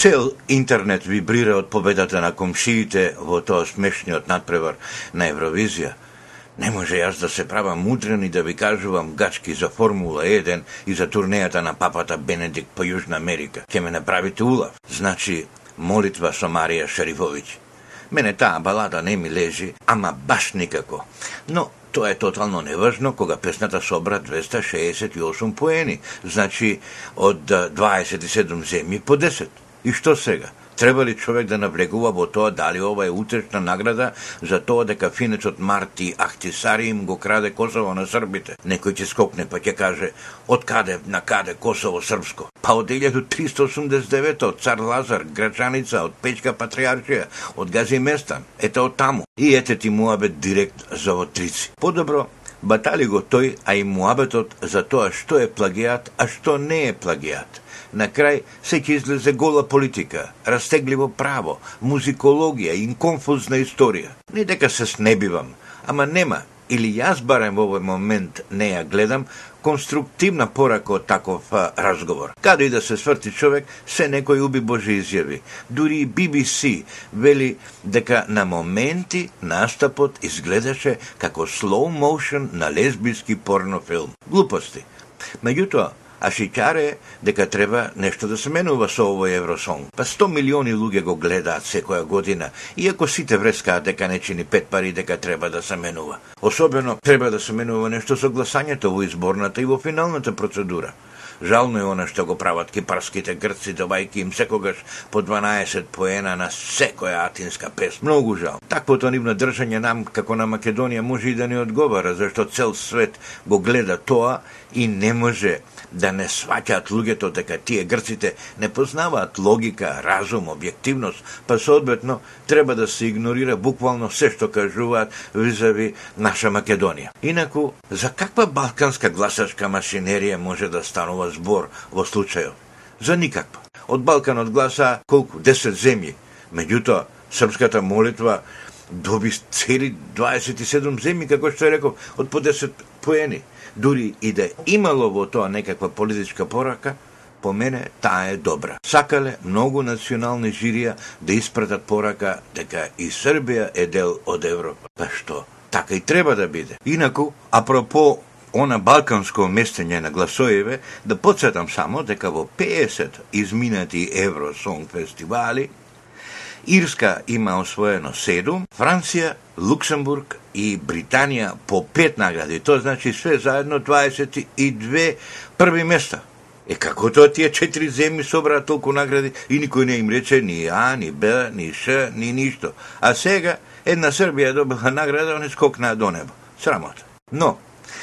Цел интернет вибрира од победата на комшиите во тоа смешниот надпревар на Евровизија. Не може јас да се правам мудрен и да ви кажувам гачки за Формула 1 и за турнејата на папата Бенедикт по Јужна Америка. Ке ме направите улав. Значи, молитва со Марија Шерифовиќ. Мене таа балада не ми лежи, ама баш никако. Но тоа е тотално неважно кога песната собра 268 поени, значи од 27 земји по 10. И што сега? Треба ли човек да навлегува во тоа дали ова е утешна награда за тоа дека финецот Марти Ахтисари им го краде Косово на србите? Некој ќе скокне па ќе каже од каде на каде Косово српско? Па од 1389 од цар Лазар, Грачаница, од Печка Патриаршија, од Гази Местан, ете од таму. И ете ти муабет директ за Вотрици. Подобро батали го тој, а и муабетот за тоа што е плагиат, а што не е плагиат На крај се ќе излезе гола политика, растегливо право, музикологија и конфузна историја. Не дека се снебивам, ама нема, или јас барем во овој момент не ја гледам, конструктивна порака од таков а, разговор. Каде и да се сврти човек, се некој уби Божи изјави. Дури и BBC вели дека на моменти настапот изгледаше како slow motion на лесбиски порнофилм. Глупости. Меѓутоа, а шикар дека треба нешто да се менува со овој Евросонг. Па 100 милиони луѓе го гледаат секоја година, иако сите врескаат дека не чини пет пари дека треба да се менува. Особено треба да се менува нешто со гласањето во изборната и во финалната процедура. Жално е она што го прават кипарските грци, добајки им секогаш по 12 поена на секоја атинска пес. Многу жал. Таквото нивно држање нам, како на Македонија, може и да не одговара, зашто цел свет го гледа тоа и не може да не сваќаат луѓето дека тие грците не познаваат логика, разум, објективност, па соодветно треба да се игнорира буквално се што кажуваат визави наша Македонија. Инаку, за каква балканска гласачка машинерија може да станува збор во случајот? За никаква. Од Балканот гласа колку? 10 земји. Меѓутоа, српската молитва доби цели 27 земји, како што е реков, од по 10 поени дури и да имало во тоа некаква политичка порака, по мене таа е добра. Сакале многу национални жирија да испратат порака дека и Србија е дел од Европа. Па што? Така и треба да биде. Инаку, апропо она балканско местење на гласоеве, да подсетам само дека во 50 изминати Евросонг фестивали, Ирска има освоено 7, Франција, Луксембург и Британија по 5 награди. Тоа значи све заедно 22 први места. Е како тоа тие четири земји собраа толку награди и никој не им рече ни А, ни Б, ни Ш, ни ништо. А сега една Србија добила награда, они скокнаа до небо. Срамота. Но,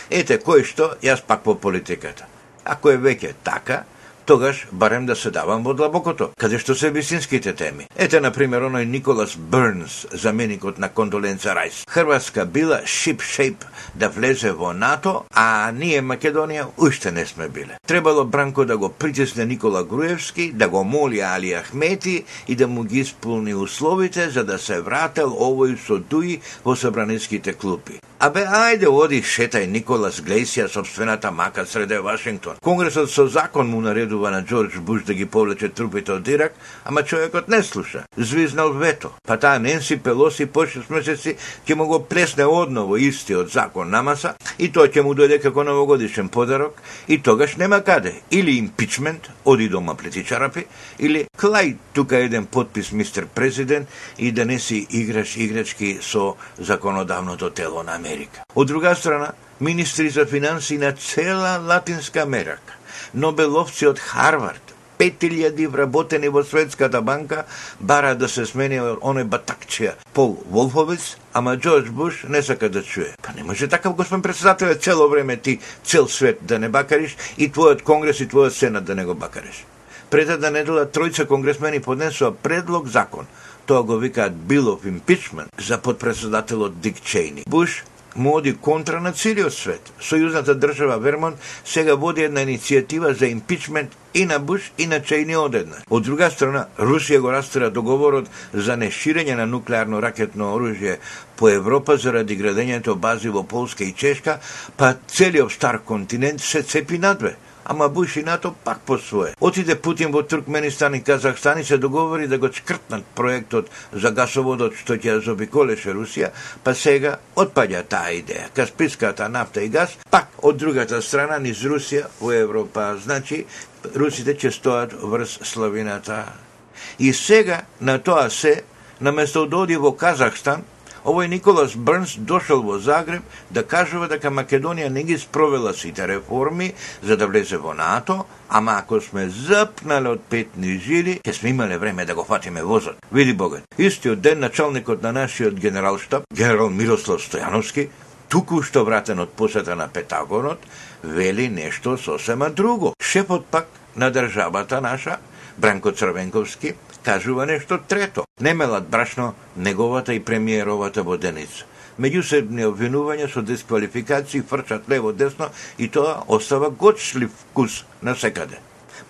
ете кој што, јас пак по политиката. Ако е веќе така, тогаш барем да се давам во длабокото, каде што се вистинските теми. Ете, на пример, оној Николас Бернс, заменикот на Кондоленца Рајс. Хрватска била шип шейп да влезе во НАТО, а ние Македонија уште не сме биле. Требало Бранко да го притисне Никола Груевски, да го моли Али Ахмети и да му ги исполни условите за да се врател овој со Дуи во собраниските клупи. Абе, ајде, оди, шетај Николас Глейсија собствената мака среде Вашингтон. Конгресот со закон му наредува на Джордж Буш да ги повлече трупите од Ирак, ама човекот не слуша. Звизнал вето. Па таа Ненси Пелоси по 6 месеци ќе му го плесне одново истиот закон на маса и тоа ќе му дојде како новогодишен подарок и тогаш нема каде. Или импичмент, оди дома плети чарапи, или клај тука еден подпис мистер президент и да не си играш играчки со законодавното тело на Америка. Од друга страна, министри за финанси на цела Латинска Америка, Нобеловци од Харвард, 5000 вработени во Светската банка бара да се смени оне батакчија Пол Волфовец, ама Джордж Буш не сака да чуе. Па не може такав господин председател цело време ти цел свет да не бакариш и твојот конгрес и твојот сенат да не го бакариш. Пред една недела тројца конгресмени поднесоа предлог закон. Тоа го викаат Bill of Impeachment за подпредседателот Дик Чейни. Буш му оди контра на целиот свет. Сојузната држава Вермонт сега води една иницијатива за импичмент и на Буш и на Чејни одеднаш. Од друга страна, Русија го растера договорот за неширење на нуклеарно ракетно оружје по Европа заради градењето бази во Полска и Чешка, па целиот стар континент се цепи надве ама Буш и НАТО пак по свое. Отиде Путин во Туркменистан и Казахстан и се договори да го скртнат проектот за гасоводот што ќе заобиколеше Русија, па сега отпаѓа таа идеја. Касписката нафта и газ пак од другата страна низ Русија во Европа. Значи, русите ќе стоат врз славината. И сега на тоа се, наместо да оди во Казахстан, овој Николас Брнс дошол во Загреб да кажува дека Македонија не ги спровела сите реформи за да влезе во НАТО, ама ако сме запнале од петни жили, ќе сме имале време да го фатиме возот. Види Богат, истиот ден началникот на нашиот генералштаб, генерал Мирослав Стојановски, туку што вратен од посета на Петагонот, вели нешто сосема друго. Шефот пак на државата наша, Бранко Црвенковски, кажува нешто трето. Немелат брашно неговата и премиеровата воденица. Меѓусебни обвинувања со дисквалификации фрчат лево десно и тоа остава гочлив вкус на секаде.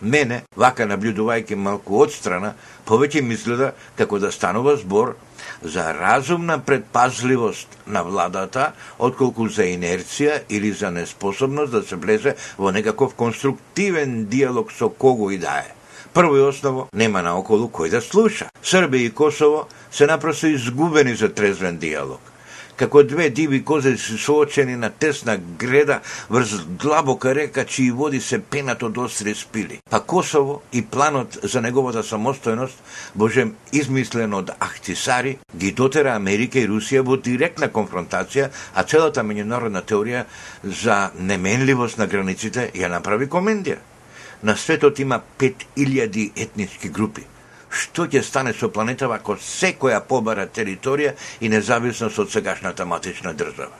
Мене, вака наблюдувајќи малку одстрана, повеќе ми изгледа како да станува збор за разумна предпазливост на владата, отколку за инерција или за неспособност да се влезе во некаков конструктивен диалог со кого и да е. Прво и осново, нема наоколу кој да слуша. Србија и Косово се напросто изгубени за трезвен диалог како две диви козе се соочени на тесна греда врз длабока река чии води се пенат од остри спили. Па Косово и планот за неговата самостојност, божем измислен од Ахтисари, ги дотера Америка и Русија во директна конфронтација, а целата меѓународна теорија за неменливост на границите ја направи комендија. На светот има 5000 етнички групи што ќе стане со планетава ако секоја побара територија и независност од сегашната матична држава.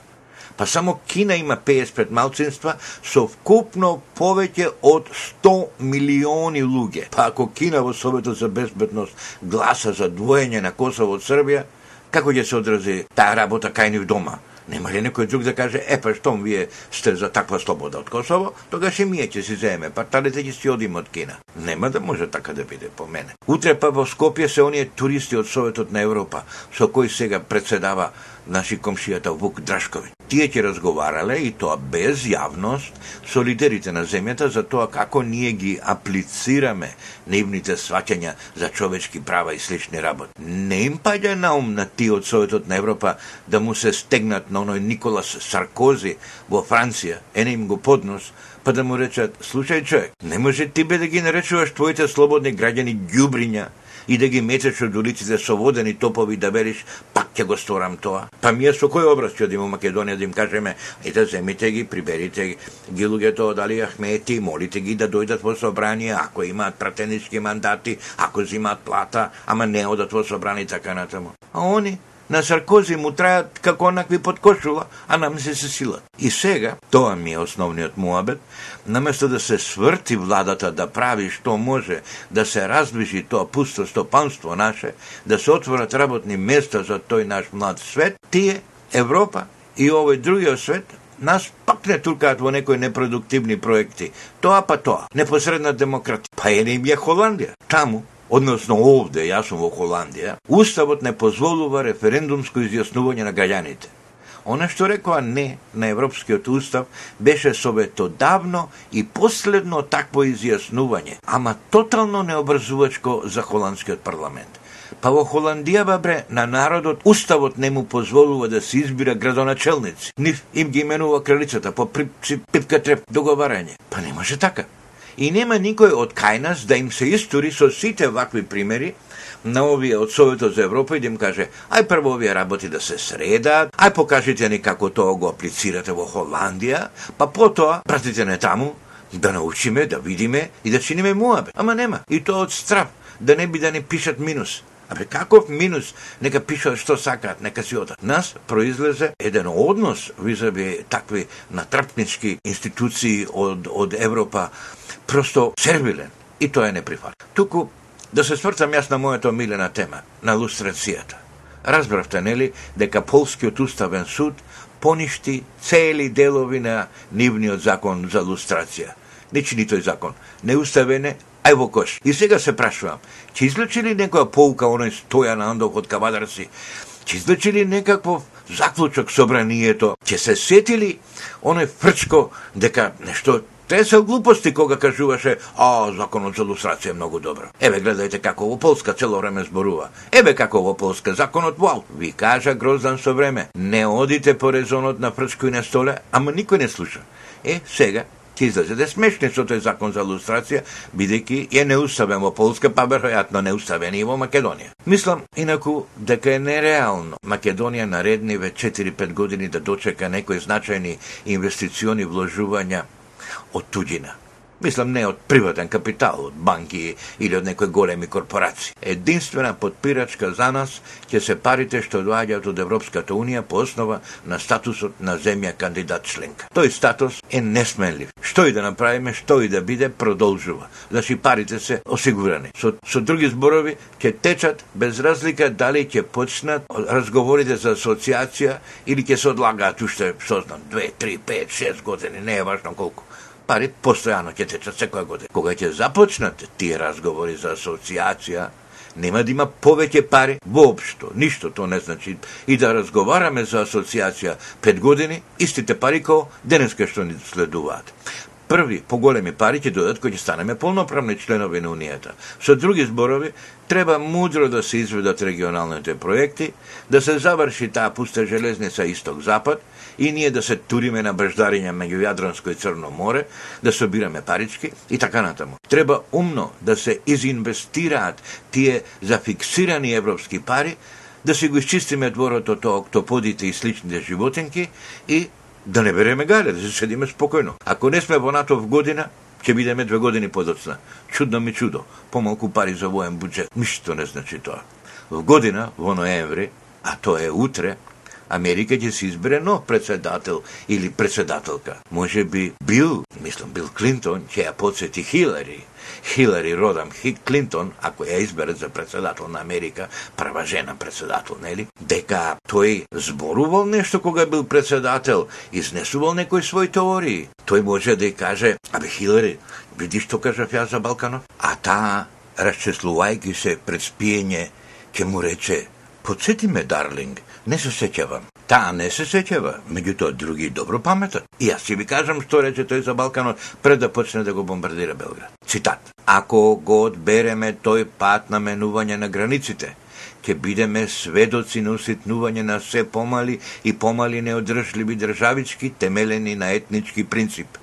Па само Кина има 50 малцинства со вкупно повеќе од 100 милиони луѓе. Па ако Кина во Советот за безбедност гласа за двоење на Косово од Србија, како ќе се одрази таа работа кај нив дома? Нема ли некој друг да каже, е па штом вие сте за таква слобода од Косово, тогаш и ние ќе си земеме парталите ќе си одиме од Кина. Нема да може така да биде по мене. Утре па во Скопје се оние туристи од Советот на Европа, со кои сега председава наши комшијата Вук Драшкови. Тие ќе разговарале и тоа без јавност со лидерите на земјата за тоа како ние ги аплицираме нивните сваќања за човечки права и слични работи. Не им паѓа на ум на тие од Советот на Европа да му се стегнат на оној Николас Саркози во Франција, ене им го поднос, па да му речат, слушај човек, не може ти да ги наречуваш твоите слободни граѓани ѓубриња, и да ги метеш од улиците со водени топови да вериш, пак ќе го сторам тоа. Па ние со кој образ ќе одиме во Македонија да им кажеме, ете земите ги, приберите ги луѓето од Али Ахмети, молите ги да дојдат во собрание, ако имаат пратенички мандати, ако зимаат плата, ама не одат во собрание така натаму. А они на Саркози му трајат како онакви подкошува, а нам се се силат. И сега, тоа ми е основниот муабет, наместо да се сврти владата да прави што може да се раздвижи тоа пусто стопанство наше, да се отворат работни места за тој наш млад свет, тие, Европа и овој другиот свет, нас пак не туркаат во некои непродуктивни проекти. Тоа па тоа, непосредна демократија. Па е не е Холандија. Таму, односно овде, јас сум во Холандија, Уставот не позволува референдумско изјаснување на граѓаните. Она што рекоа не на Европскиот устав беше советодавно и последно такво изјаснување, ама тотално необрзувачко за холандскиот парламент. Па во Холандија, бабре, на народот уставот не му позволува да се избира градоначелници. Нив им ги именува кралицата по принцип пипка треп договарање. Па не може така. И нема никој од кај нас да им се истори со сите вакви примери на овие од Советот за Европа и да им каже, ај прво овие работи да се средат, ај покажите ни како тоа го аплицирате во Холандија, па потоа пратите не таму, да научиме, да видиме и да чиниме муабе. Ама нема. И тоа од страв, да не би да не пишат минус. Абе, каков минус? Нека пишат што сакаат, нека си одат. Нас произлезе еден однос визаби такви натрпнички институции од, од Европа просто сервилен. И тоа е неприфат. Туку да се свртам јас на мојата милена тема, на лустрацијата. Разбравте, нели, дека Полскиот уставен суд поништи цели делови на нивниот закон за лустрација. Нечи ни тој закон. Неуставене, ај во кош. И сега се прашувам, ќе излечи ли некоја полка оној Стојан Андов од Кавадарци? Ќе излечи ли некаков заклучок собранието? Ќе се сетили оној фрчко дека нешто Те се глупости кога кажуваше, а, законот за лустрација е многу добро. Еве, гледајте како во Полска цело време зборува. Еве како во Полска законот вау. Ви кажа Гроздан со време, не одите по резонот на прчко и на столе, ама никој не слуша. Е, сега, ќе излезе да смешни со тој закон за лустрација, бидејќи е неуставен во Полска, па веројатно неуставен и во Македонија. Мислам, инаку, дека е нереално Македонија наредниве 4-5 години да дочека некои значајни инвестициони вложувања од туѓина. Мислам не од приватен капитал, од банки или од некои големи корпорации. Единствена подпирачка за нас ќе се парите што доаѓаат од Европската Унија по основа на статусот на земја кандидат членка. Тој статус е несменлив. Што и да направиме, што и да биде, продолжува. Значи парите се осигурани. Со, со други зборови, ќе течат без разлика дали ќе почнат разговорите за асоциација или ќе се одлагаат уште, што знам, 2, 3, 5, 6 години, не е важно колку пари постојано ќе течат секоја година. Кога ќе започнат тие разговори за асоциација, нема да има повеќе пари воопшто. Ништо то не значи. И да разговараме за асоциација пет години, истите пари кои денеска што ни следуваат први поголеми пари ќе додат кои ќе станеме полноправни членови на Унијата. Со други зборови, треба мудро да се изведат регионалните проекти, да се заврши таа пуста железница исток-запад и ние да се туриме на беждариња меѓу Јадранско и Црно море, да собираме парички и така натаму. Треба умно да се изинвестираат тие зафиксирани европски пари, да си го изчистиме дворот од октоподите и сличните животинки и да не береме гале, да се седиме спокојно. Ако не сме во НАТО в година, ќе бидеме две години подоцна. Чудно ми чудо, помалку пари за воен буџет. Ништо не значи тоа. В година, во ноември, а тоа е утре, Америка ќе се избере нов председател или председателка. Може би Бил, мислам Бил Клинтон, ќе ја подсети Хилари. Хилари Родам Хик Клинтон, ако ја избере за председател на Америка, прва жена председател, нели? Дека тој зборувал нешто кога бил председател, изнесувал некои свои теории. Тој може да ја каже, абе Хилари, видиш што кажав ја за Балканов? А таа, расчеслувајќи се пред спиење, ќе му рече, подсети ме, дарлинг, не се сеќавам. Таа не се сеќава, меѓутоа други добро паметат. И јас ќе ви кажам што рече тој за Балканот пред да почне да го бомбардира Белград. Цитат. Ако го одбереме тој пат на менување на границите, ќе бидеме сведоци на уситнување на се помали и помали неодржливи државички темелени на етнички принцип.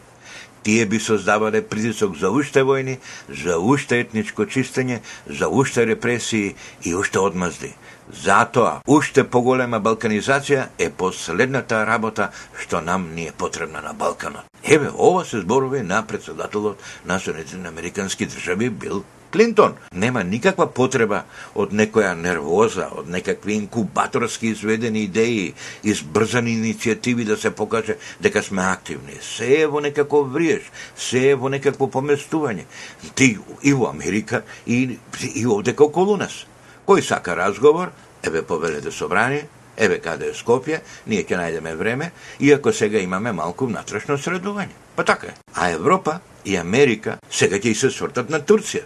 Тие би создавале притисок за уште војни, за уште етничко чистење, за уште репресии и уште одмазди Затоа, уште поголема балканизација е последната работа што нам ни е потребна на Балканот. Еве, ова се зборови на председателот на Соединетите Американски држави Бил Клинтон. Нема никаква потреба од некоја нервоза, од некакви инкубаторски изведени идеи, избрзани иницијативи да се покаже дека сме активни. Се е во некако вриеш, се е во некакво поместување. Ти и во Америка и, и овде околу нас. Кој сака разговор, еве повелете собрание, еве каде е Скопје, ние ќе најдеме време, иако сега имаме малку внатрешно средување. Па така е. А Европа и Америка сега ќе и се свртат на Турција.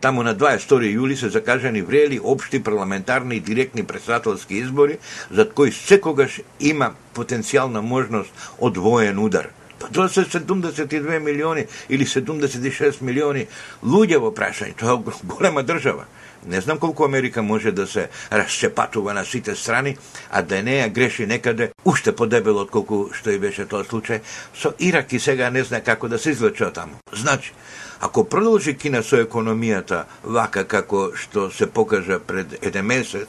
Таму на 22 јули се закажани врели општи парламентарни и директни председателски избори, за кои секогаш има потенцијална можност од воен удар. Па тоа се 72 милиони или 76 милиони луѓе во прашање. Тоа е голема држава. Не знам колку Америка може да се расчепатува на сите страни, а да не ја греши некаде уште подебело од колку што и беше тоа случај. Со Ирак и сега не знае како да се извлече таму. Значи, ако продолжи Кина со економијата вака како што се покажа пред еден месец,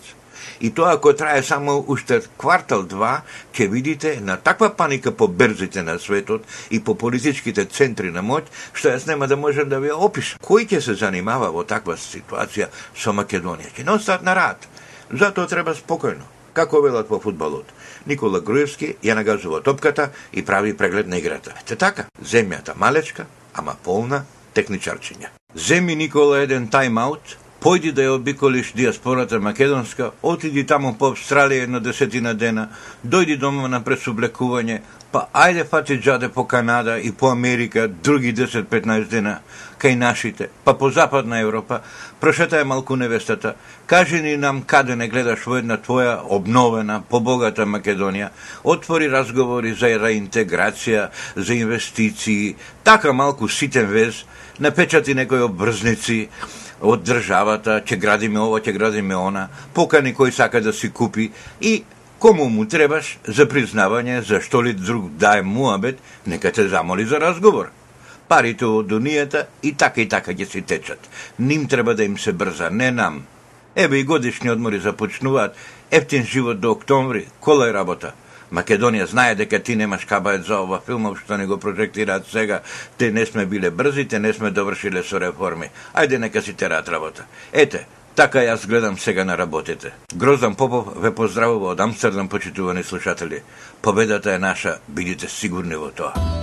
И тоа ако трае само уште квартал два, ќе видите на таква паника по берзите на светот и по политичките центри на моќ, што јас нема да можам да ви опишам. Кој ќе се занимава во таква ситуација со Македонија? Ќе не остат на рад. Затоа треба спокојно. Како велат по фудбалот? Никола Груевски ја нагазува топката и прави преглед на играта. Те така, земјата малечка, ама полна техничарчиња. Земи Никола еден тайм-аут, појди да ја обиколиш диаспората македонска, отиди таму по Австралија една десетина дена, дојди дома на пресублекување, па ајде фати джаде по Канада и по Америка други 10-15 дена. кај нашите, па по Западна Европа, прошетај малку невестата, кажи ни нам каде не гледаш во една твоја обновена, побогата Македонија, отвори разговори за реинтеграција, за инвестиции, така малку ситен вез, напечати некои обрзници, од државата, ќе градиме ова, ќе градиме она, покани кој сака да си купи и кому му требаш за признавање за што ли друг дае муабет, нека те замоли за разговор. Парите од унијата и така и така ќе си течат. Ним треба да им се брза, не нам. Ебе и годишни одмори започнуваат, ефтин живот до октомври, кола е работа. Македонија знае дека ти немаш кабајет за ова филмов што не го прожектираат сега. Те не сме биле брзи, те не сме довршиле со реформи. Ајде нека си терат работа. Ете, така јас гледам сега на работите. Гроздан Попов ве поздравува од Амстердам, почитувани слушатели. Победата е наша, бидите сигурни во тоа.